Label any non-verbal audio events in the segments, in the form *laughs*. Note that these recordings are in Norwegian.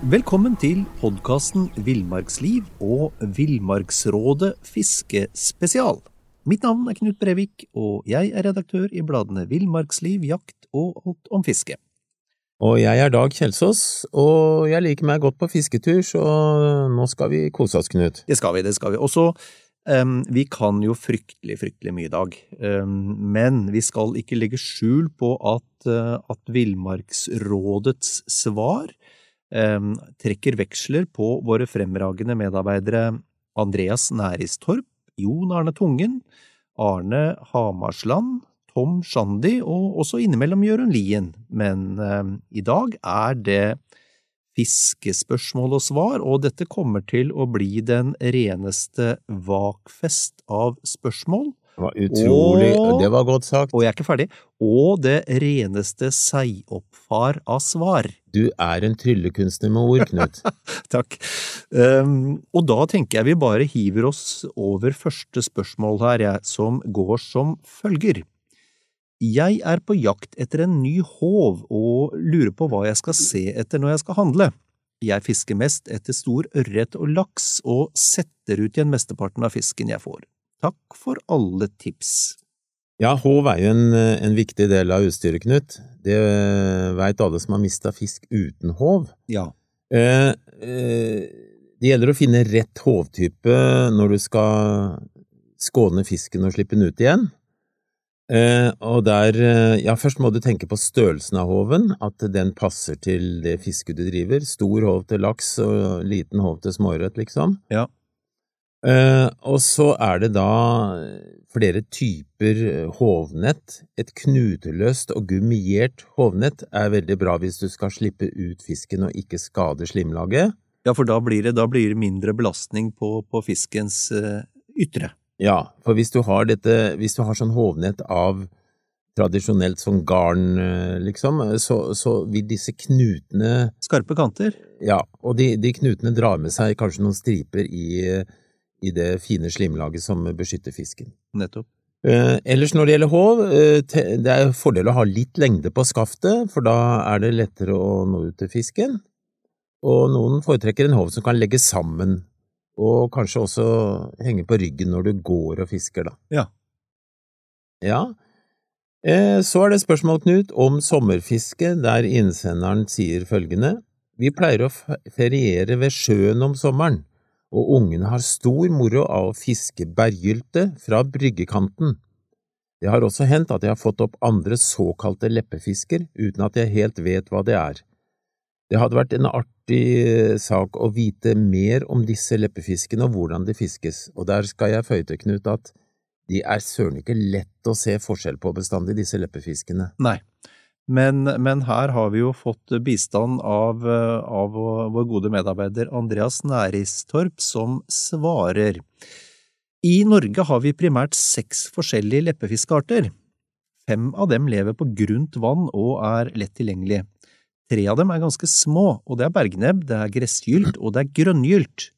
Velkommen til podkasten Villmarksliv og Villmarksrådet fiskespesial. Mitt navn er Knut Brevik, og jeg er redaktør i bladene Villmarksliv, Jakt og Alt om fiske. Og jeg er Dag Kjelsås, og jeg liker meg godt på fisketur, så nå skal vi kose oss, Knut. Det skal vi, det skal vi. Også um, vi kan jo fryktelig, fryktelig mye i dag, um, men vi skal ikke legge skjul på at, uh, at Villmarksrådets svar trekker veksler på våre fremragende medarbeidere Andreas Næristorp, Jon Arne Tungen, Arne Hamarsland, Tom Shandy og også innimellom Jørund Lien, men eh, i dag er det fiskespørsmål og svar, og dette kommer til å bli den reneste vakfest av spørsmål. Det var utrolig, Og- det var godt sagt. Og jeg er ikke ferdig. Og det reneste seigoppfar av svar. Du er en tryllekunstner med ord, Knut. *laughs* Takk. Um, og da tenker jeg vi bare hiver oss over første spørsmål her, jeg, som går som følger. Jeg er på jakt etter en ny håv og lurer på hva jeg skal se etter når jeg skal handle. Jeg fisker mest etter stor ørret og laks, og setter ut igjen mesteparten av fisken jeg får. Takk for alle tips. Ja, håv er jo en, en viktig del av utstyret, Knut. Det veit alle som har mista fisk uten håv. Ja, Eh, eh, det gjelder å finne rett håvtype når du skal skåne fisken og slippe den ut igjen. Eh, og der, eh, ja, først må du tenke på størrelsen av håven, at den passer til det fisket du driver. Stor håv til laks og liten håv til småørret, liksom. Ja. Eh, og så er det da flere typer hovnett. Et knuteløst og gummiert hovnett er veldig bra hvis du skal slippe ut fisken og ikke skade slimlaget. ja for da blir det, da blir det mindre belastning på, på fiskens eh, ytre. Ja, for hvis du har dette, hvis du har sånn hovnett av tradisjonelt sånn garn, eh, liksom, så, så vil disse knutene Skarpe kanter. Ja, og de, de knutene drar med seg kanskje noen striper i, i det fine slimlaget som beskytter fisken. Nettopp. Eh, ellers når det gjelder håv, eh, det er fordel å ha litt lengde på skaftet, for da er det lettere å nå ut til fisken. Og noen foretrekker en håv som kan legges sammen, og kanskje også henge på ryggen når du går og fisker, da. Ja. Ja. Eh, så er det spørsmål, Knut, om sommerfiske, der innsenderen sier følgende. Vi pleier å feriere ved sjøen om sommeren, og ungene har stor moro av å fiske berggylte fra bryggekanten. Det har også hendt at jeg har fått opp andre såkalte leppefisker uten at jeg helt vet hva det er. Det hadde vært en artig eh, sak å vite mer om disse leppefiskene og hvordan de fiskes, og der skal jeg føye til, Knut, at de er søren ikke lett å se forskjell på bestandig, disse leppefiskene. Nei. Men, men her har vi jo fått bistand av, av vår gode medarbeider Andreas Næristorp, som svarer. I Norge har vi primært seks forskjellige leppefiskarter. Fem av dem lever på grunt vann og er lett tilgjengelig. Tre av dem er ganske små, og det er bergnebb, det er gressgylt og det er grønngylt.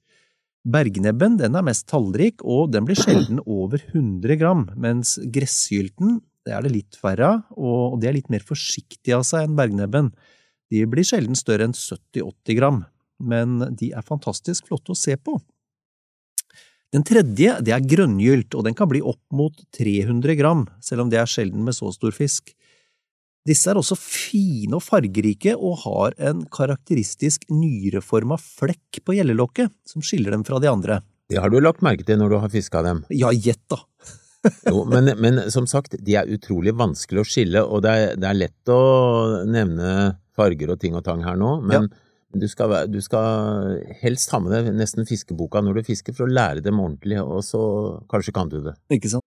Bergnebben den er mest tallrik, og den blir sjelden over 100 gram, mens gressgylten det er det litt færre av, og de er litt mer forsiktige av seg enn bergnebben. De blir sjelden større enn 70–80 gram, men de er fantastisk flotte å se på. Den tredje det er grønngylt, og den kan bli opp mot 300 gram, selv om det er sjelden med så stor fisk. Disse er også fine og fargerike og har en karakteristisk nyreforma flekk på gjellelokket som skiller dem fra de andre. Det har du lagt merke til når du har fiska dem. Ja, gjett da! Jo, men, men som sagt, de er utrolig vanskelig å skille, og det er, det er lett å nevne farger og ting og tang her nå, men du, skal, du skal helst ha med deg nesten fiskeboka når du fisker for å lære dem ordentlig, og så kanskje kan du det. Ikke sant?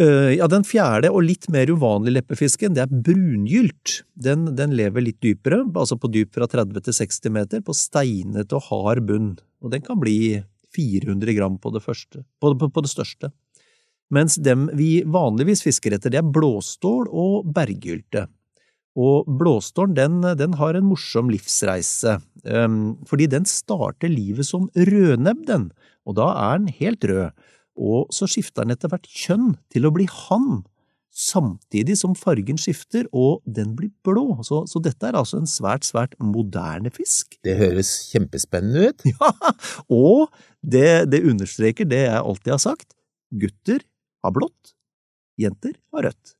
ja, den fjerde og litt mer uvanlige leppefisken, det er brungylt. Den, den lever litt dypere, altså på dyp fra 30 til 60 meter, på steinete og hard bunn, og den kan bli 400 gram på det, første, på, på, på det største. Mens dem vi vanligvis fisker etter, det er blåstål og berggylte. Og blåstålen, den, den har en morsom livsreise, um, fordi den starter livet som rødnebb, den, og da er den helt rød og så skifter den etter hvert kjønn til å bli han, samtidig som fargen skifter og den blir blå. Så, så, dette er altså en svært, svært moderne fisk. *laughs* Det høres kjempespennende ut. Ja, og det, det understreker det jeg alltid har sagt. Gutter har blått, jenter har rødt.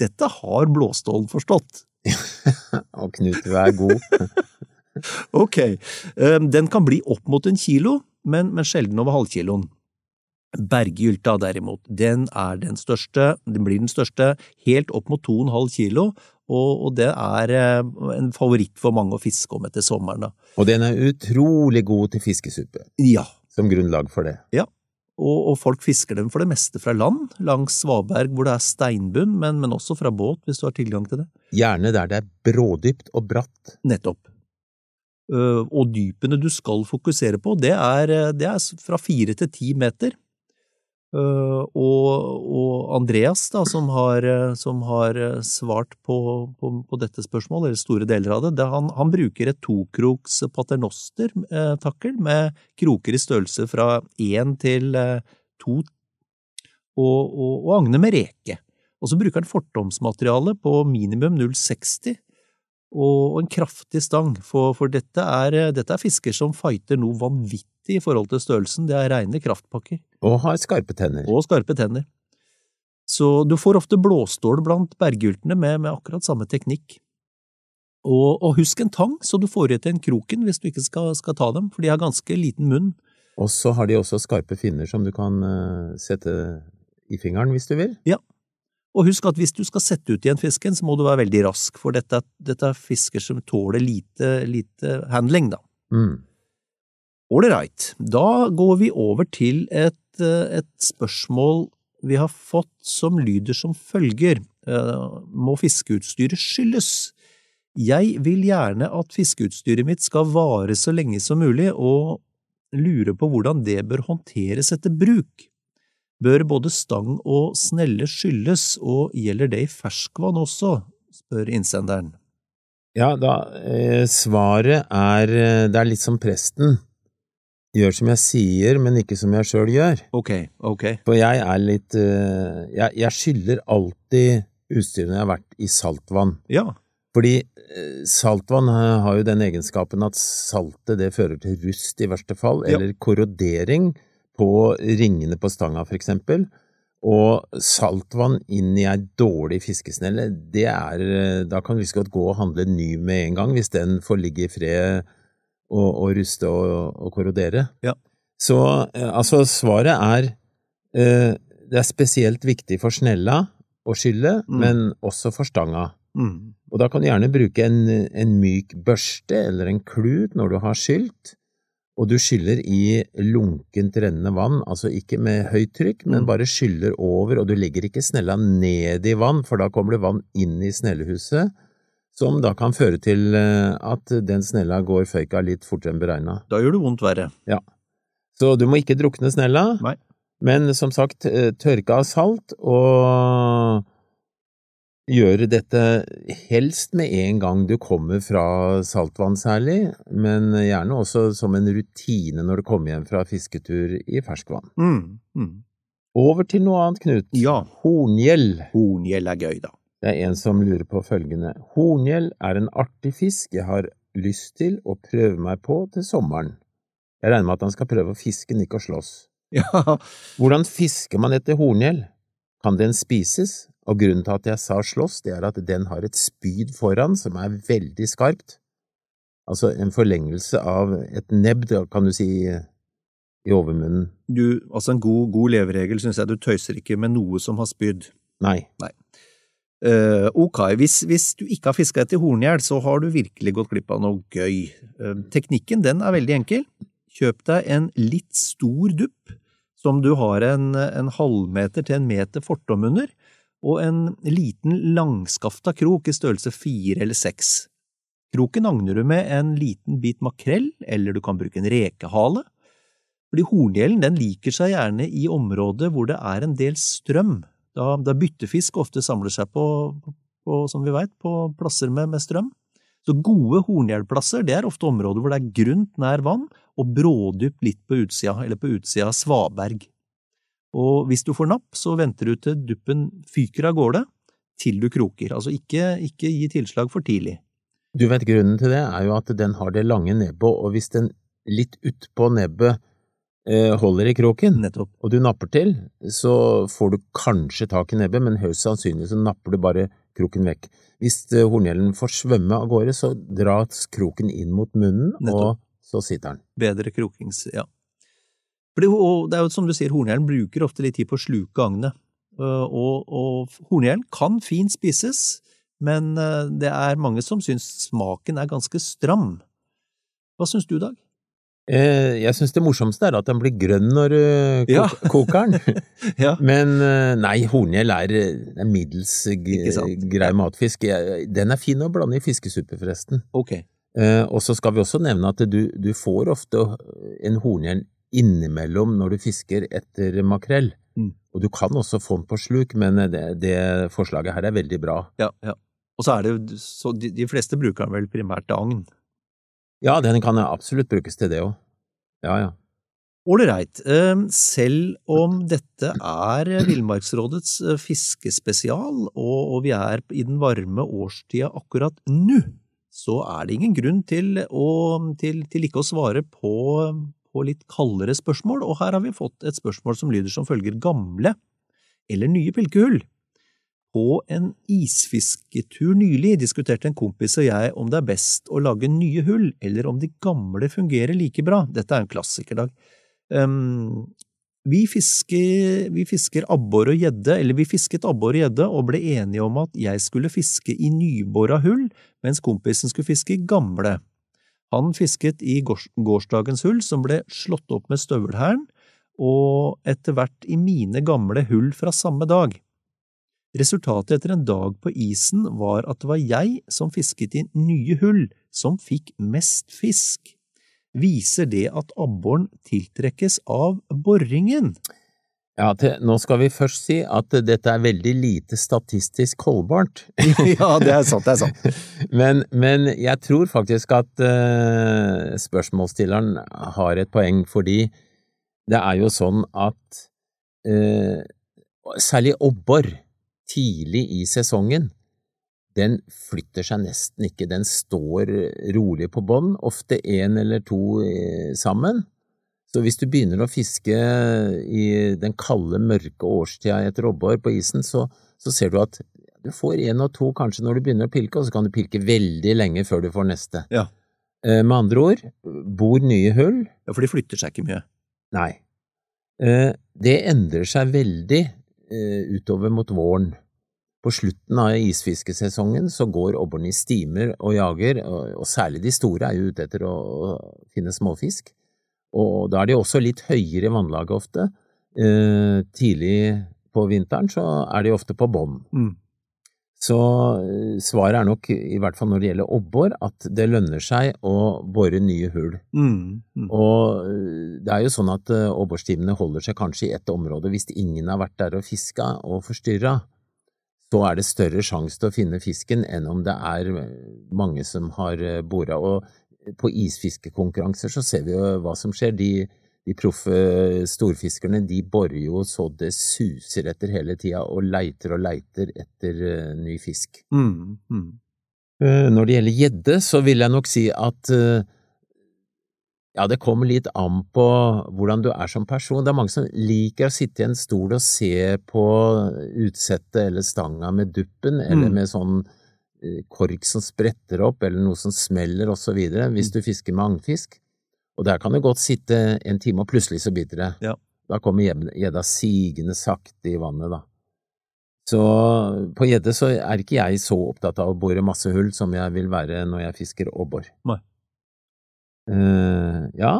Dette har blåstålen forstått. *laughs* og Knut, du er god. *laughs* ok, den kan bli opp mot en kilo, men, men sjelden over halvkiloen. Berggylta, derimot, den er den største, den blir den største, helt opp mot 2,5 kilo, og, og, det er eh, en favoritt for mange å fiske om etter sommeren. Da. Og den er utrolig god til fiskesuppe, ja. som grunnlag for det. Ja, og, og, folk fisker dem for det meste fra land, langs svaberg hvor det er steinbunn, men, men også fra båt hvis du har tilgang til det. Gjerne der det er brådypt og bratt. Nettopp. Uh, og dypene du skal fokusere på, det er, det er fra fire til ti meter. Uh, og, og, Andreas, da, som har, eh, som har eh, svart på, på, på, dette spørsmålet, eller store deler av det, det han, han, bruker et tokroks paternoster-takkel eh, med kroker i størrelse fra én til eh, to, og, og, og Agne med reke. Og så bruker han fortomsmateriale på minimum 0,60 og en kraftig stang, for, for dette, er, dette, er, fisker som fighter noe vanvittig i forhold til størrelsen, det er reine kraftpakker. Og har skarpe tenner. Og skarpe tenner. Så du får ofte blåstål blant berggyltene med, med, akkurat samme teknikk. Og, og, husk en tang, så du får i til en kroken hvis du ikke skal, skal, ta dem, for de har ganske liten munn. Og så har de også skarpe finner som du kan uh, sette i fingeren hvis du vil. Ja, og husk at hvis du skal sette ut igjen fisken, så må du være veldig rask, for dette, dette er fisker som tåler lite, lite handling, da. Mm. Ålreit, da går vi over til et, et, spørsmål vi har fått som lyder som følger. Uh, må fiskeutstyret skyldes? Jeg vil gjerne at fiskeutstyret mitt skal vare så lenge som mulig, og lurer på hvordan det bør håndteres etter bruk. Bør både stang og snelle skylles, og gjelder det i ferskvann også, spør innsenderen. Ja, da, eh, svaret er eh, det er litt som presten. Gjør som jeg sier, men ikke som jeg sjøl gjør. Ok, ok. For jeg er litt uh, Jeg, jeg skyller alltid utstyret når jeg har vært i saltvann. Ja. Fordi eh, saltvann har jo den egenskapen at saltet det fører til rust i verste fall, eller ja. korrodering på ringene på stanga, for eksempel. Og saltvann inn i ei dårlig fiskesnelle, det er Da kan du like godt gå og handle ny med en gang, hvis den får ligge i fred og, og ruste og, og korrodere. Ja. Så eh, altså, svaret er eh, Det er spesielt viktig for snella å skylle, mm. men også for stanga. Mm. Og da kan du gjerne bruke en, en myk børste eller en klut når du har skylt og du skyller i lunkent rennende vann, altså ikke med høyt trykk, men mm. bare skyller over, og du legger ikke snella ned i vann, for da kommer det vann inn i snellehuset, som da kan føre til eh, at den snella går føyka litt fortere enn beregna. Da gjør det vondt verre. Ja. Så du må ikke drukne snella, Nei. men som sagt, eh, tørke av salt og gjøre dette helst med en gang du kommer fra saltvann særlig, men gjerne også som en rutine når du kommer hjem fra fisketur i ferskvann. Mm, mm. Over til noe annet, Knut. Ja. Horngjell. Horngjell er gøy, da. Det er en som lurer på følgende. Horngjell er en artig fisk jeg har lyst til å prøve meg på til sommeren. Jeg regner med at han skal prøve å fiske den, ikke å slåss. Ja, Hvordan fisker man etter horngjell? Kan den spises? Og grunnen til at jeg sa slåss, det er at den har et spyd foran som er veldig skarpt. Altså en forlengelse av et nebb, kan du si, i overmunnen. du, altså en god, god leveregel syns jeg du tøyser ikke med noe som har spyd. Nei. Nei. Eh, ok, hvis, hvis du ikke har fiska etter horngjell, så har du virkelig gått glipp av noe gøy. Eh, teknikken den er veldig enkel. Kjøp deg en litt stor dupp, som du har en, en halvmeter til en meter fortom under, og en liten langskafta krok i størrelse fire eller seks. Kroken agner du med en liten bit makrell, eller du kan bruke en rekehale. Fordi horngjelden den liker seg gjerne i områder hvor det er en del strøm, da, da byttefisk ofte samler seg på, på som vi vet, på plasser med, med strøm. Så gode horngjellplasser det er ofte områder hvor det er grunt nær vann og brådypt litt på utsida, eller på utsida av svaberg. Og hvis du får napp, så venter du til duppen fyker av gårde til du kroker, altså ikke, ikke gi tilslag for tidlig. Du vet grunnen til det er jo at den har det lange nebbet, og hvis den litt utpå nebbet holder i kroken, Nettopp. og du napper til, så får du kanskje tak i nebbet, men høyst sannsynlig så napper du bare kroken vekk. Hvis eh, horngjellen får svømme av gårde, så dras kroken inn mot munnen, Nettopp. og så sitter den. Bedre krokings… ja. Og det er jo som du sier, horngjellen bruker ofte litt tid på å sluke agnet. Øh, Og, og horngjellen kan fint spises, men det er mange som syns smaken er ganske stram. Hva syns du, Dag? Eh, jeg syns det morsomste er at den blir grønn når du kok Ja. *laughs* koker den. *laughs* Ja. Men eh, nei, horngjell er, er middels grei matfisk. Den er fin å blande i fiskesuppe, forresten. Ok. Eh, og så skal vi også nevne at du, du får ofte en horngjell innimellom når du fisker etter makrell. Mm. Og du kan også få den på sluk, men det, det forslaget her er veldig bra. Ja, ja. Og så er det jo så de, de fleste bruker den vel primært til agn. Ja, den kan absolutt brukes til det òg. Ja, ja. Ålreit. Ehm, Selv om dette er Villmarksrådets eh, fiskespesial, og vi er i den varme årstida akkurat nå, så er det ingen grunn til, å, til, til ikke å svare på, på litt kaldere spørsmål, og her har vi fått et spørsmål som lyder som følger gamle eller nye pilkehull. På en isfisketur nylig diskuterte en kompis og jeg om det er best å lage nye hull, eller om de gamle fungerer like bra. Dette er en klassiker, Dag. Um, vi fisker, vi fisker abbor og gjedde, eller vi fisket abbor og gjedde og ble enige om at jeg skulle fiske i nybora hull, mens kompisen skulle fiske i gamle. Han fisket i gårs gårsdagens hull, som ble slått opp med støvelhæren, og etter hvert i mine gamle hull fra samme dag. Resultatet etter en dag på isen var at det var jeg som fisket i nye hull, som fikk mest fisk. Viser det at abboren tiltrekkes av boringen? ja til, nå skal vi først si at dette er veldig lite statistisk holdbart. *laughs* ja, det er sant, det er sant. *laughs* Men, men jeg tror faktisk at uh, spørsmålsstilleren har et poeng, fordi det er jo sånn at uh, særlig abbor tidlig i sesongen, den flytter seg nesten ikke, den står rolig på bånn, ofte én eller to eh, sammen. Så hvis du begynner å fiske i den kalde, mørke årstida etter robbor på isen, så, så ser du at du får én og to kanskje når du begynner å pilke, og så kan du pilke veldig lenge før du får neste. Ja. Eh, Med andre ord, bor nye hull? Ja, for de flytter seg ikke mye. Nei. Eh, Det endrer seg veldig utover mot våren. På slutten av isfiskesesongen så går abboren i stimer og jager, og, særlig de store er jo ute etter å finne småfisk. Og da er de også litt høyere i vannlaget ofte. Eh, tidlig på vinteren så er de ofte på bånn. Mm. Så eh, svaret er nok, i hvert fall når det gjelder obbor, at det lønner seg å bore nye hull. Mm. Mm. Og øh, det er jo sånn at øh, holder seg kanskje i ett område. Hvis ingen har vært der og fiska og forstyrra, så er det større sjanse til å finne fisken enn om det er mange som har bora. Og på isfiskekonkurranser så ser vi jo hva som skjer. De, de proffe storfiskerne de borer jo så det suser etter hele tida og leiter og leiter etter uh, ny fisk. Mm. Mm. Uh, Når det gjelder gjedde, så vil jeg nok si at uh, Ja, det kommer litt an på hvordan du er som person. Det er mange som liker å sitte i en stol og se på utsettet eller stanga med duppen, eller Mm. med sånn eh, kork som spretter opp, eller noe som smeller videre, hvis du fisker med agnfisk. Og der kan det godt sitte en time, og plutselig så biter det. Ja. Da kommer gjedda- sigende sakte i vannet, da. Så på gjedde så er ikke jeg så opptatt av å bore masse hull som jeg vil være når jeg fisker abbor. Nei. Eh, ja.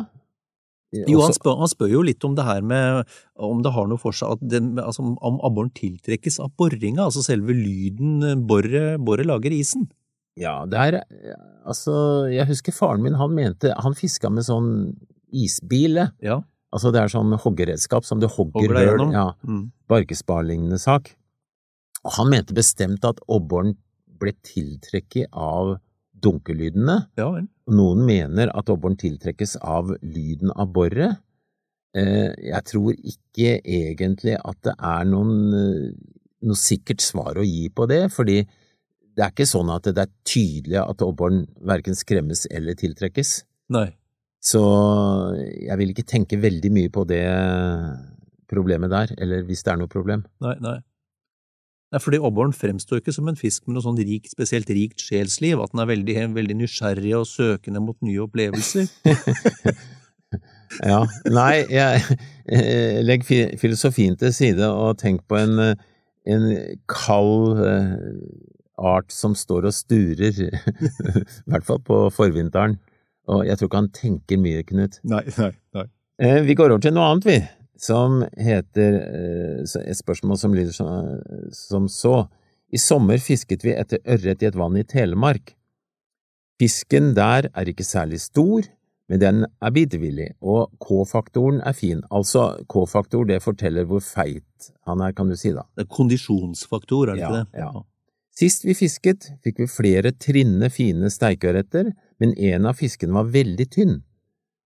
Jo, han spør, han spør jo litt om det her med om det har noe for seg at den, altså, om abboren tiltrekkes av boringa, altså selve lyden eh, boret boret lager isen. Ja, det er Altså, jeg husker faren min, han mente Han fiska med sånn isbile. Ja. Altså, det er sånn hoggeredskap som du hogger høl. Ja, Mm. barkespar-lignende sak. Og han mente bestemt at abboren ble tiltrekket av dunkelydene. ja vel. Noen mener at abboren tiltrekkes av lyden av boret. Eh, jeg tror ikke egentlig at det er noen, eh, noe sikkert svar å gi på det, fordi det er ikke sånn at det er tydelig at abboren verken skremmes eller tiltrekkes. Nei. Så jeg vil ikke tenke veldig mye på det problemet der, eller hvis det er noe problem. Nei, nei. Nei, fordi abboren fremstår ikke som en fisk med noe sånn rikt, spesielt rikt sjelsliv, at den er veldig, veldig nysgjerrig og søkende mot nye opplevelser. *laughs* Ja, nei, jeg eh, legg filosofien til side og tenk på en, en kald eh, art som står og sturer, *laughs* i hvert fall på forvinteren. Og jeg tror ikke han tenker mye, Knut. Nei, nei, nei. Eh, Vi går over til noe annet, vi, som heter eh, et spørsmål som lyder som så. I sommer fisket vi etter ørret i et vann i Telemark. Fisken der er ikke særlig stor, men den er bitevillig, og K-faktoren er fin. Altså, K-faktor det forteller hvor feit han er, kan du si da. Det er kondisjonsfaktor, er det Ja, ikke det? ja. Sist vi fisket, fikk vi flere trinne fine steikeørreter, men en av fiskene var veldig tynn.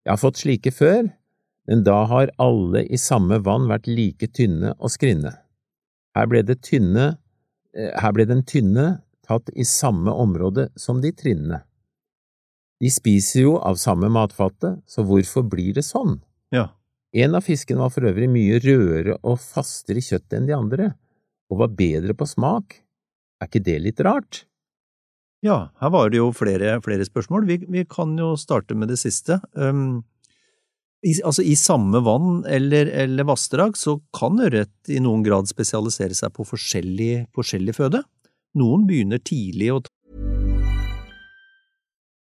Jeg har fått slike før, men da har alle i samme vann vært like tynne og skrinne. Her ble, det tynne, eh, her ble den tynne tatt i samme område som de trinne. De spiser jo av samme matfatet, så hvorfor blir det sånn? Ja. En av fiskene var for øvrig mye rødere og fastere i kjøttet enn de andre, og var bedre på smak. Er ikke det litt rart? Ja, her var det jo flere, flere spørsmål. Vi, vi kan jo starte med det siste. Um, i, altså, I samme vann eller, eller vassdrag så kan ørret i noen grad spesialisere seg på forskjellig, forskjellig føde. Noen begynner tidlig å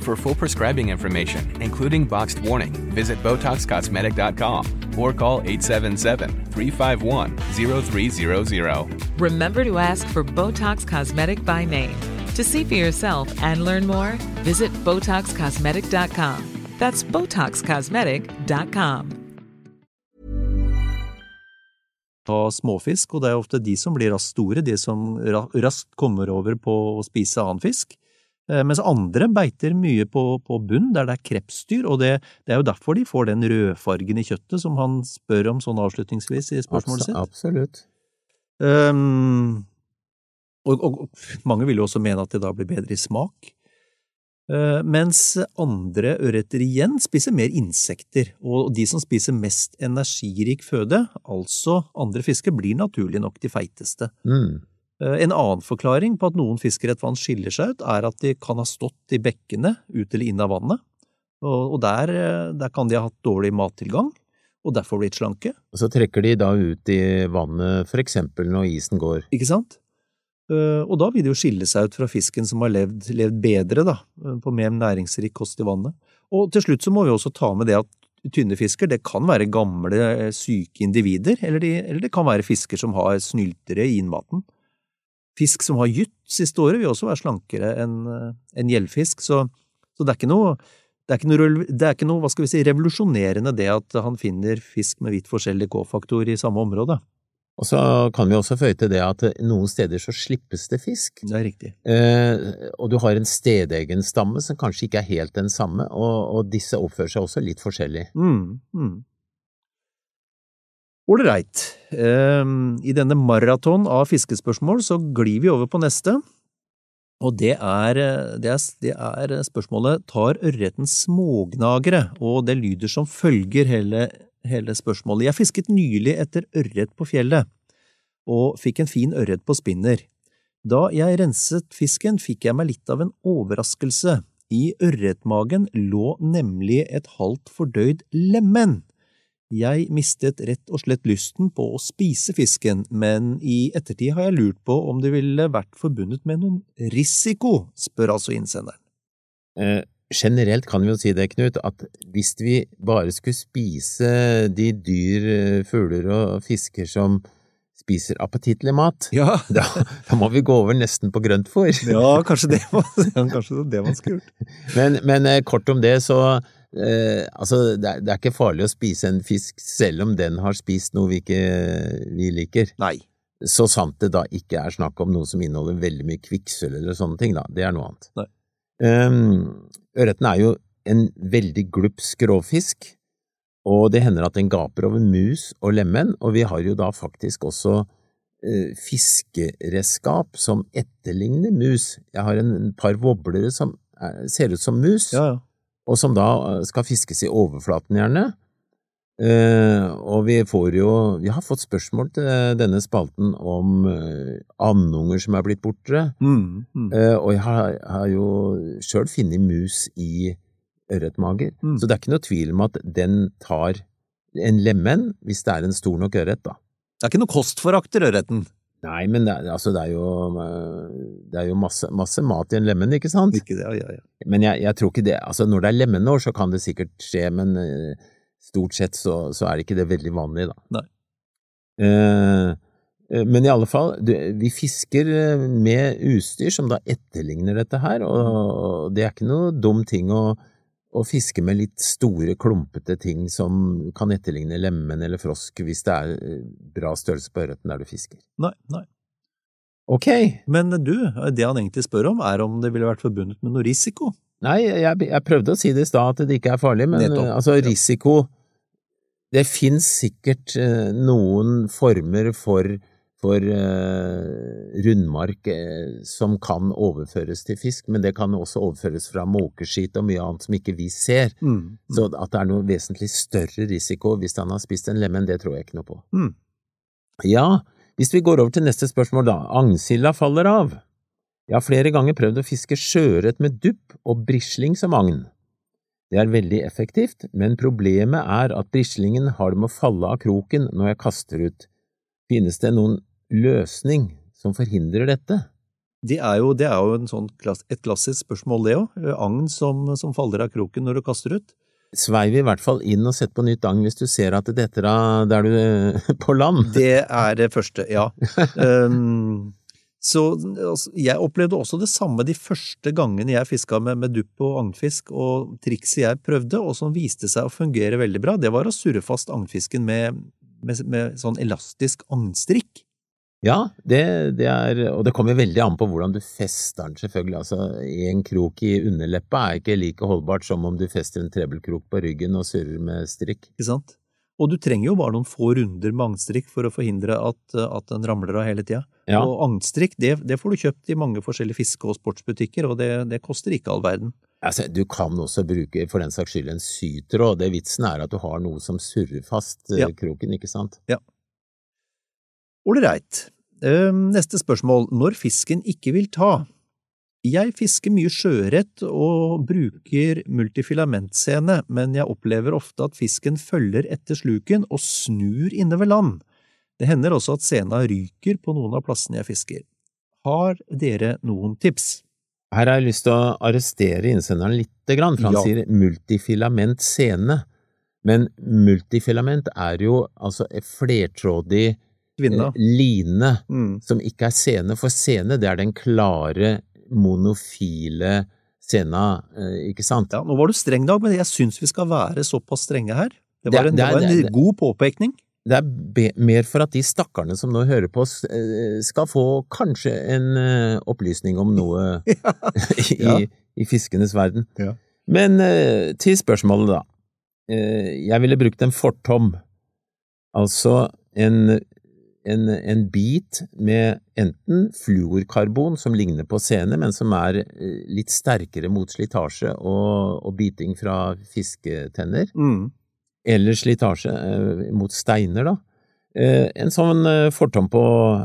For full prescribing information, including boxed warning, visit BotoxCosmetic.com or call 877-351-0300. Remember to ask for Botox Cosmetic by name. To see for yourself and learn more, visit BotoxCosmetic.com. That's BotoxCosmetic.com. ta småfisk, og det er ofte de som blir raskt store, de som raskt kommer over på å spise annen fisk. Eh, Mens andre beiter mye på, på bunn, der det er krepsdyr, og det, det er jo derfor de får den rødfargen i kjøttet som han spør om sånn avslutningsvis i spørsmålet sitt. Absolutt. Um, og, og, og mange vil jo også mene at det da blir bedre i smak. Uh, mens andre ørreter igjen spiser mer insekter, og de som spiser mest energirik føde, altså andre fisker, blir naturlig nok de feiteste. Mm. Eh, En annen forklaring på at noen fisker i et vann skiller seg ut, er at de kan ha stått i bekkene ut eller inn av vannet, og, der, eh, der kan de ha hatt dårlig mattilgang, og derfor blitt slanke. Og så trekker de da ut i vannet, for eksempel når isen går. Ikke sant? Eh, Og da vil det jo skille seg ut fra fisken som har levd, levd bedre, da, på mer næringsrik kost i vannet. Og til slutt så må vi også ta med det at tynne fisker, det kan være gamle, syke individer, eller, de, eller det kan være fisker som har snyltere i innmaten. Fisk som har gytt siste året, vil også være slankere enn eh, en gjellfisk, så, så det er noe det er, noe, det er ikke noe hva skal vi si, revolusjonerende det at han finner fisk med vidt forskjellig K-faktor i samme område. Og så kan vi også føye til det at noen steder så slippes det fisk. Det er riktig. Eh, og du har en stedegen stamme som kanskje ikke er helt den samme, og, og disse oppfører seg også litt forskjellig. Mm, mm. Ålreit. Um, I denne maraton av fiskespørsmål så glir vi over på neste. Og det er, det, er, det er, spørsmålet Tar ørreten smågnagere? Og det lyder som følger hele, hele spørsmålet. Jeg fisket nylig etter ørret på fjellet, og fikk en fin ørret på spinner. Da jeg renset fisken, fikk jeg meg litt av en overraskelse. I ørretmagen lå nemlig et halvt fordøyd lemen. Jeg mistet rett og slett lysten på å spise fisken, men i ettertid har jeg lurt på om det ville vært forbundet med noen risiko, spør altså innsenderen. Eh, generelt kan vi jo si det, Knut, at hvis vi bare skulle spise de dyr, eh, fugler og fisker som spiser appetittlig mat, ja. *laughs* da, da, må vi gå over nesten på grøntfôr. ja, kanskje det, var, *laughs* kanskje det man skulle gjort. *laughs* Men, men eh, kort om det, så Eh, altså, det er, det er, ikke farlig å spise en fisk selv om den har spist noe vi ikke vi liker. Nei. Så sant det da ikke er snakk om noe som inneholder veldig mye kvikksølv eller sånne ting, da. Det er noe annet. Nei. Um, ørreten er jo en veldig glupsk rovfisk, og det hender at den gaper over mus og lemen, og vi har jo da faktisk også uh, fiskeredskap som etterligner mus. Jeg har en, en par voblere som er, ser ut som mus. Ja, ja og som da eh, skal fiskes i overflaten, gjerne. Uh, og vi får jo Vi har fått spørsmål til denne spalten om uh, andunger som er blitt borte. Mm, mm. Uh, og jeg har, har jo sjøl funnet mus i ørretmager, mm. så det er ikke noe tvil om at den tar en lemen hvis det er en stor nok ørret, da. Det er ikke noe kostforakt i ørreten? Nei, men det, altså, det er jo, det er jo masse, masse, mat i en lemen, ikke sant? Ikke det, ja, ja. Men jeg, jeg, tror ikke det Altså, når det er lemenår, så kan det sikkert skje, men uh, stort sett så, så, er ikke det veldig vanlig, da. Nei. Eh, men i alle fall, vi fisker med utstyr som da etterligner dette her, og det er ikke noe dum ting å å fiske med litt store, klumpete ting som kan etterligne lemen eller frosk hvis det er eh, bra størrelse på ørreten der du fisker. Nei, nei. Ok. Men du, det han egentlig spør om, er om det ville vært forbundet med noe risiko? Nei, jeg, jeg prøvde å si det i stad at det ikke er farlig, men Nettopp. altså risiko Det fins sikkert eh, noen former for for eh, rundmark eh, som kan overføres til fisk, men det kan også overføres fra måkeskit og mye annet som ikke vi ser. Mm, mm. Så at det er noe vesentlig større risiko hvis han har spist en lemen, det tror jeg ikke noe på. Mm. Ja, hvis vi går over til neste spørsmål, da. Agnsilda faller av. Jeg har flere ganger prøvd å fiske sjøørret med dupp og brisling som agn. Det er veldig effektivt, men problemet er at brislingen har det med å falle av kroken når jeg kaster ut. Finnes det noen løsning som forhindrer dette? Det er jo, det er jo sånn, et klassisk spørsmål, det òg. Agn som, som, faller av kroken når du kaster ut. Sveiv i hvert fall inn og sett på nytt agn hvis du ser at det detter av der du på land. Det er det første, ja. um, *laughs* så altså, jeg opplevde også det samme de første gangene jeg fiska med, med dupp og agnfisk, og trikset jeg prøvde, og som viste seg å fungere veldig bra, det var å surre fast agnfisken med, med, med sånn elastisk agnstrikk. Ja, det, det, er Og det kommer veldig an på hvordan du fester den, selvfølgelig. Altså, en krok i underleppa er ikke like holdbart som om du fester en trebelkrok på ryggen og surrer med strikk. Ikke sant? Og du trenger jo bare noen få runder med agnstrikk for å forhindre at, at den ramler av hele tida. Ja. Og agnstrikk, det, det, får du kjøpt i mange forskjellige fiske- og sportsbutikker, og det, det koster ikke all verden. Altså, du kan også bruke for den saks skyld en sytråd. Det vitsen er at du har noe som surrer fast eh, ja. kroken, ikke sant? Ja. Ålreit. Ehm, neste spørsmål. Når fisken ikke vil ta? Jeg fisker mye sjøørret og bruker multifilamentscene, men jeg opplever ofte at fisken følger etter sluken og snur inne ved land. Det hender også at sena ryker på noen av plassene jeg fisker. Har dere noen tips? Her har jeg lyst til å arrestere innsenderen lite grann, for han Ja. sier multifilament sene. Men multifilament er jo altså et flertrådig Kvinne. eh, line Mm. som ikke er scene. for scene, det er den klare, monofile scena, eh, ikke sant? Ja, nå var du streng, Dag, men jeg syns vi skal være såpass strenge her. Det var en, det det er- var en det- det- god påpekning. Det er be mer for at de stakkarene som nå hører på, eh, skal få kanskje en opplysning om noe *laughs* *laughs* i, Ja. i fiskenes verden. Ja. Men til spørsmålet, da. Jeg ville brukt en fortom, altså en, en, en bit med enten fluorkarbon, som ligner på sene, men som er eh, litt sterkere mot slitasje og, og biting fra fisketenner Mm. eller slitasje eh, mot steiner, da. Eh, en sånn eh, fortom på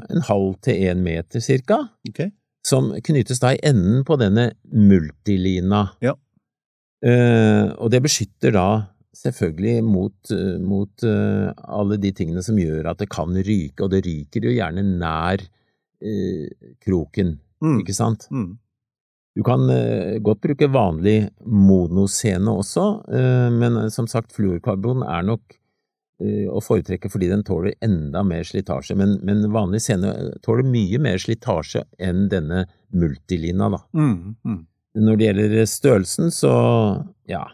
en halv til én meter cirka, okay. som knyttes da i enden på denne multilina. Ja. Eh, og det beskytter da selvfølgelig mot, eh, mot eh, alle de tingene som gjør at det kan ryke, og det ryker jo gjerne nær eh, kroken, Mm. ikke sant? Mm. Du kan eh, godt bruke vanlig monosene også, eh, men som sagt, fluorkarbon er nok eh, å foretrekke fordi den tåler enda mer slitasje, men, men vanlig sene tåler mye mer slitasje enn denne multilina, da. Mm. Mm. Når det gjelder størrelsen, så ja,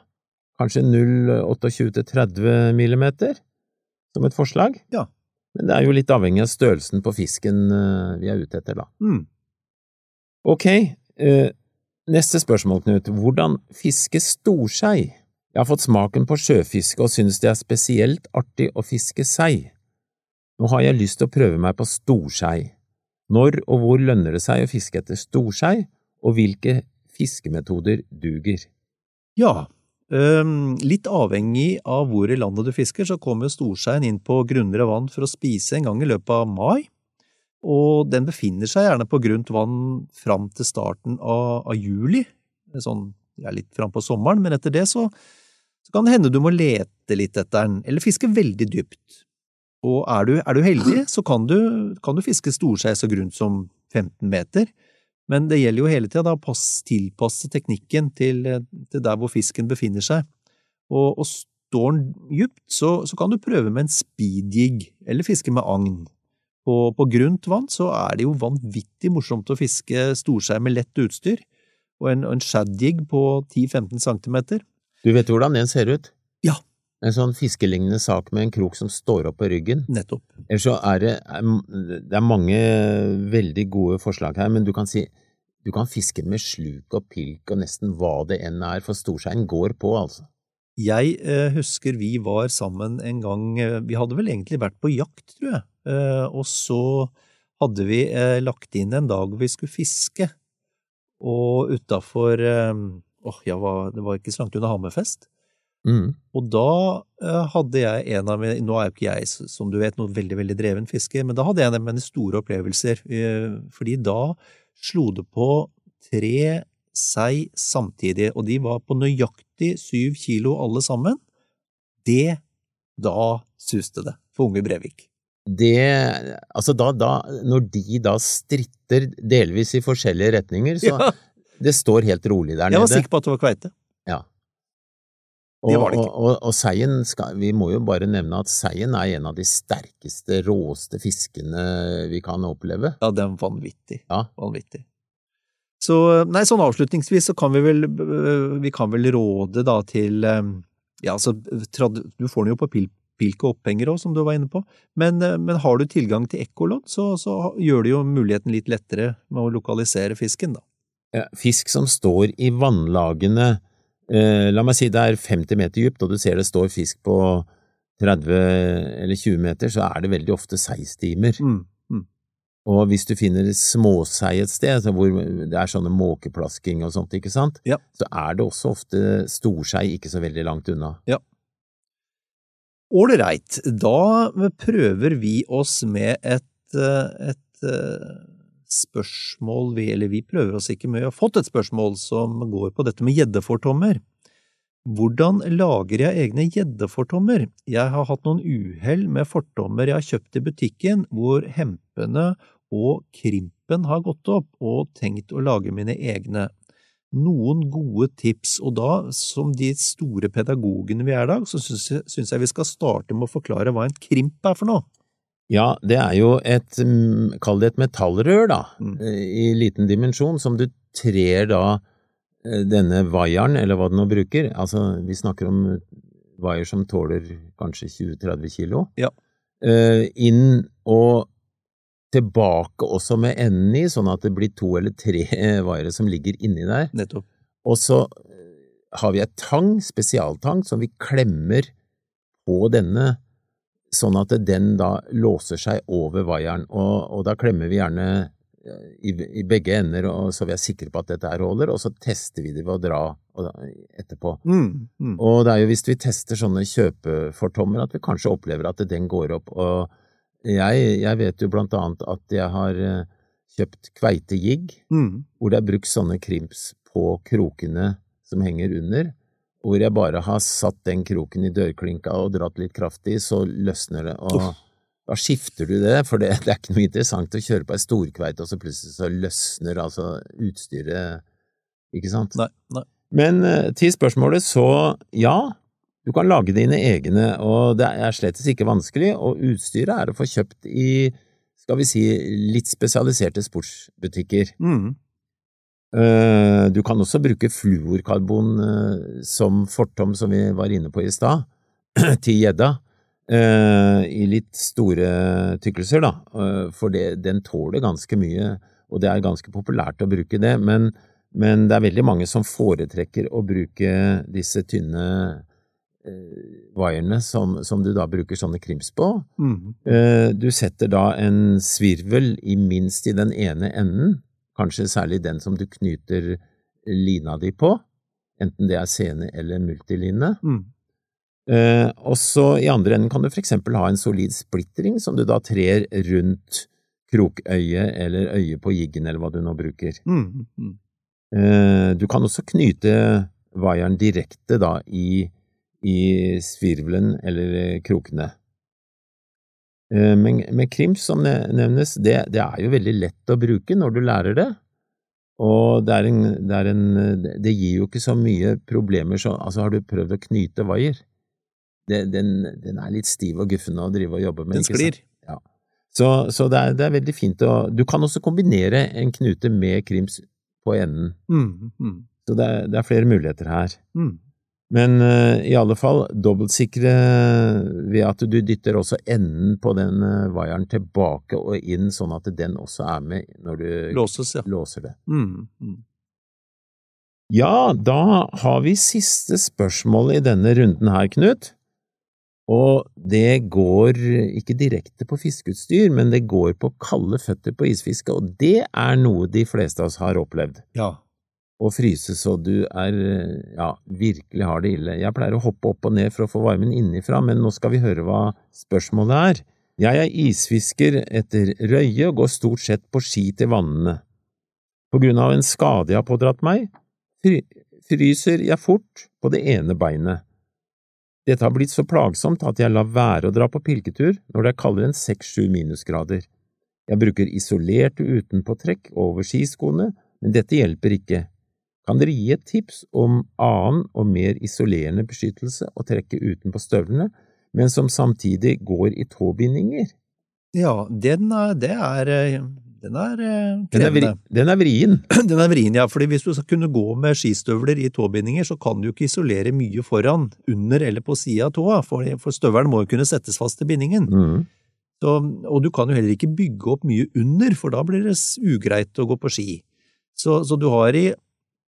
kanskje 0,28 til 30 millimeter som et forslag. Ja. Men det er jo litt avhengig av størrelsen på fisken eh, vi er ute etter, da. Mm. Ok, eh, neste spørsmål, Knut. Hvordan fiske storsei? Jeg har fått smaken på sjøfiske og synes det er spesielt artig å fiske sei. Nå har jeg lyst til å prøve meg på storsei. Når og hvor lønner det seg å fiske etter storsei, og hvilke fiskemetoder duger? Ja, litt avhengig av hvor i landet du fisker, så kommer storseien inn på grunnere vann for å spise en gang i løpet av mai, og den befinner seg gjerne på grunt vann fram til starten av, av juli, sånn ja, litt fram på sommeren, men etter det så, så kan det hende du må lete litt etter den, eller fiske veldig dypt. Og er du, er du heldig, så kan du, kan du fiske storsei så grunt som 15 meter, men det gjelder jo hele tida å tilpasse teknikken til, til der hvor fisken befinner seg. Og, og står den djupt, så, så kan du prøve med en speedjig, eller fiske med agn. På, på grunt vann så er det jo vanvittig morsomt å fiske storskjær med lett utstyr, og en, og en shadjig på 10–15 cm. Du vet hvordan den ser ut? Ja. En sånn fiskelignende sak med en krok som står opp på ryggen. Nettopp. Eller så er det, det er mange veldig gode forslag her, men du kan si du kan fiske med sluk og pilk og nesten hva det enn er, for storseien går på, altså. Jeg eh, husker vi var sammen en gang, eh, vi hadde vel egentlig vært på jakt, tror jeg, eh, og så hadde vi eh, lagt inn en dag vi skulle fiske, og utafor eh, åh, ja, det var ikke så langt unna Hammerfest. Mm. Og da eh, hadde jeg en av mine, nå er jo ikke jeg, som du vet, noe veldig, veldig dreven fisker, men da hadde jeg en av mine store opplevelser, eh, fordi da slo det på tre sei samtidig, og de var på nøyaktig syv kilo alle sammen. Det, da suste det for unge Brevik. Det, altså da, da, når de da stritter delvis i forskjellige retninger, så Ja, det står helt rolig der nede. jeg var sikker på at det var kveite. Ja. Det Og, var det ikke. og, og, og seien skal, vi må jo bare nevne at seien er en av de sterkeste, råeste fiskene vi kan oppleve. Ja, den vanvittig. Ja. Vanvittig. Så, nei, sånn avslutningsvis så kan vi vel, vi kan vel råde da til, øh, ja, altså, du får den jo på pil, pilk og opphenger også, som du var inne på, men, men har du tilgang til ekkolodd, så, så gjør det jo muligheten litt lettere med å lokalisere fisken, da. Ja, Fisk som står i vannlagene, la meg si det er 50 meter dypt, og du ser det står fisk på 30 eller 20 meter, så er det veldig ofte seistimer. Mm. Og hvis du finner småsei et sted, hvor det er sånne måkeplasking og sånt, ikke sant, Ja. så er det også ofte storsei ikke så veldig langt unna. Ålreit, da prøver vi oss med et, et, et øh, spørsmål, vi, eller vi prøver oss ikke med, vi har fått et spørsmål som går på dette med gjeddefortommer. Hvordan lager jeg egne gjeddefortommer? Jeg har hatt noen uhell med fortommer jeg har kjøpt i butikken, hvor hempene og krimpen har gått opp, og tenkt å lage mine egne. noen gode tips, og da, som de store pedagogene vi er i dag, så syns jeg, syns jeg vi skal starte med å forklare hva en krimp er for noe. Ja, det er jo et, mm, kall det et metallrør, da, Mm. eh, i liten dimensjon, som du trer da eh, denne vaieren, eller hva du nå bruker, altså vi snakker om eh, vaier som tåler kanskje 20-30 kilo, Ja. inn og tilbake også med enden i, sånn at det blir to eller tre vaiere som ligger inni der. Nettopp. Og så har vi et tang, spesialtang, som vi klemmer på denne, sånn at den da låser seg over vaieren, og, og da klemmer vi gjerne eh, i, i begge ender, og så vi er sikre på at dette her holder, og så tester vi det ved å dra etterpå. Mm, mm. Og det er jo hvis vi tester sånne kjøpefortommer at vi kanskje opplever at den går opp, og jeg, jeg vet jo blant annet at jeg har eh, kjøpt kveitegigg, Mm. hvor det er brukt sånne krimps på krokene som henger under, hvor jeg bare har satt den kroken i dørklinka og dratt litt kraftig, så løsner det, og Uff. da skifter du det, for det, det er ikke noe interessant å kjøre på ei storkveite, og så plutselig så løsner altså utstyret, ikke sant? Nei, nei. Men eh, til spørsmålet, så ja, du kan lage dine egne, og det er slettes ikke vanskelig, og utstyret er å få kjøpt i, skal vi si, litt spesialiserte sportsbutikker. Mm. Eh, Du kan også bruke fluorkarbon eh, som fortom, som vi var inne på i stad, *clears throat* til gjedda, eh, i litt store tykkelser, da, for det, den tåler ganske mye, og det er ganske populært å bruke det, men, men det er veldig mange som foretrekker å bruke disse tynne wirene som, som du da bruker sånne krims på. Mm. Du setter da en svirvel i minst i den ene enden, kanskje særlig den som du knyter lina di på, enten det er sene eller multiline. Mm. Eh, og så i andre enden kan du for eksempel ha en solid splittring som du da trer rundt krokøyet eller øyet på jiggen eller hva du nå bruker. Mm. Mm. Eh, Du kan også knyte vaieren direkte da i, i svirvelen eller krokene. Eh, Men med krims som nevnes, det, det er jo veldig lett å bruke når du lærer det. Og det, en, det, en, det gir jo ikke så mye problemer som Altså, har du prøvd å knyte vaier? Den, den er litt stiv og guffen å drive og jobbe med. Den sklir. Ja. Så, så det, er, det er veldig fint å Du kan også kombinere en knute med krims på enden. Mm. Mm. Så det er, det er flere muligheter her. Mm. Men uh, i alle fall dobbeltsikre ved at du dytter også enden på den uh, vaieren tilbake og inn, sånn at den også er med når du Låses, ja. låser det. Mm. Mm. Ja, da har vi siste spørsmål i denne runden her, Knut. Og det går ikke direkte på fiskeutstyr, men det går på kalde føtter på isfiske, og det er noe de fleste av oss har opplevd. Ja. Å fryse så du er, ja, virkelig har det ille. Jeg pleier å hoppe opp og ned for å få varmen innifra, men nå skal vi høre hva spørsmålet er. Jeg er isfisker etter røye og går stort sett på ski til vannene. På grunn av en skade jeg har pådratt meg, fryser jeg fort på det ene beinet. Dette har blitt så plagsomt at jeg lar være å dra på pilketur når det er kaldere enn seks–sju minusgrader. Jeg bruker isolerte utenpåtrekk over skiskoene, men dette hjelper ikke. Kan dere gi et tips om annen og mer isolerende beskyttelse å trekke utenpå støvlene, men som samtidig går i tåbindinger? Ja, den er, det er eh, Den er eh, krevende. den er vrien. *clears throat* Den er vrien, ja, fordi hvis du skal kunne gå med skistøvler i tåbindinger, så kan du ikke isolere mye foran, under eller på sida av tåa, for, for støvelen må jo kunne settes fast til bindingen. Mm. Så, og du kan jo heller ikke bygge opp mye under, for da blir det ugreit å gå på ski. Så, så du har i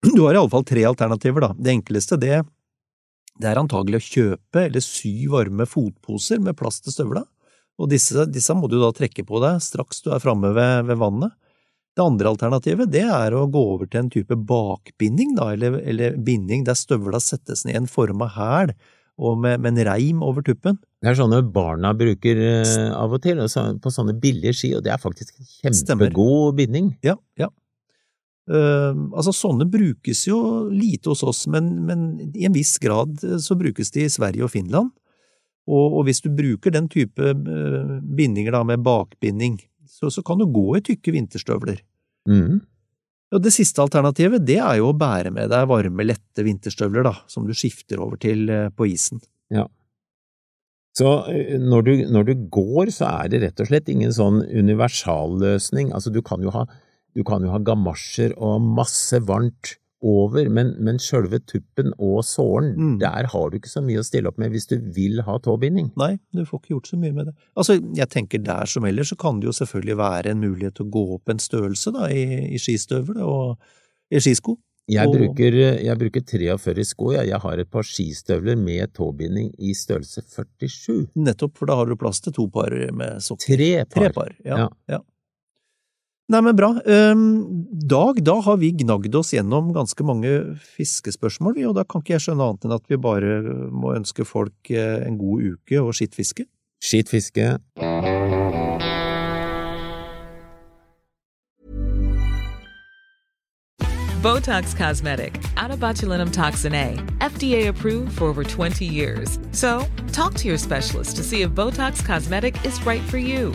*clears throat* du har i alle fall tre alternativer, da. Det enkleste, det, det er antagelig å kjøpe eller sy varme fotposer med plass til støvla, og disse, disse må du da trekke på deg straks du er framme ved, ved vannet. Det andre alternativet, det er å gå over til en type bakbinding, da, eller, eller binding der støvla settes ned i en form av hæl, og med, med en reim over tuppen. Det er sånne barna bruker eh, av og til, på sånne billige ski, og det er faktisk en kjempegod binding. Ja, ja. Eh, altså, sånne brukes jo lite hos oss, men, men i en viss grad eh, så brukes de i Sverige og Finland. Og, og hvis du bruker den type uh, bindinger da, med bakbinding, så, så kan du gå i tykke vinterstøvler. Mm. Og det siste alternativet, det er jo å bære med deg varme, lette vinterstøvler, da, som du skifter over til eh, på isen. Ja. Så når du, når du går, så er det rett og slett ingen sånn universalløsning. Altså, du kan jo ha, du kan jo ha gamasjer og masse varmt over, men, men sjølve tuppen og sålen, Mm. der har du ikke så mye å stille opp med hvis du vil ha tåbinding. Nei, du får ikke gjort så mye med det. Altså, jeg tenker der som ellers, så kan det jo selvfølgelig være en mulighet til å gå opp en størrelse, da, i, i skistøvler og i skisko. Jeg, bruker, jeg bruker 43 sko, jeg. Jeg har et par skistøvler med tåbinding i størrelse 47. Nettopp, for da har du plass til to par med sokker. Tre par. Tre par, ja. Ja. ja. Nei, men bra. Ehm, Dag, da har vi gnagd oss gjennom ganske mange fiskespørsmål, vi, og da kan ikke jeg skjønne annet enn at vi bare må ønske folk eh, en god uke og skittfiske. Skitt fiske. Botox Cosmetic, out of botulinum toxin A, FDA approved for over 20 years. So, talk to your specialist to see if Botox Cosmetic is right for you.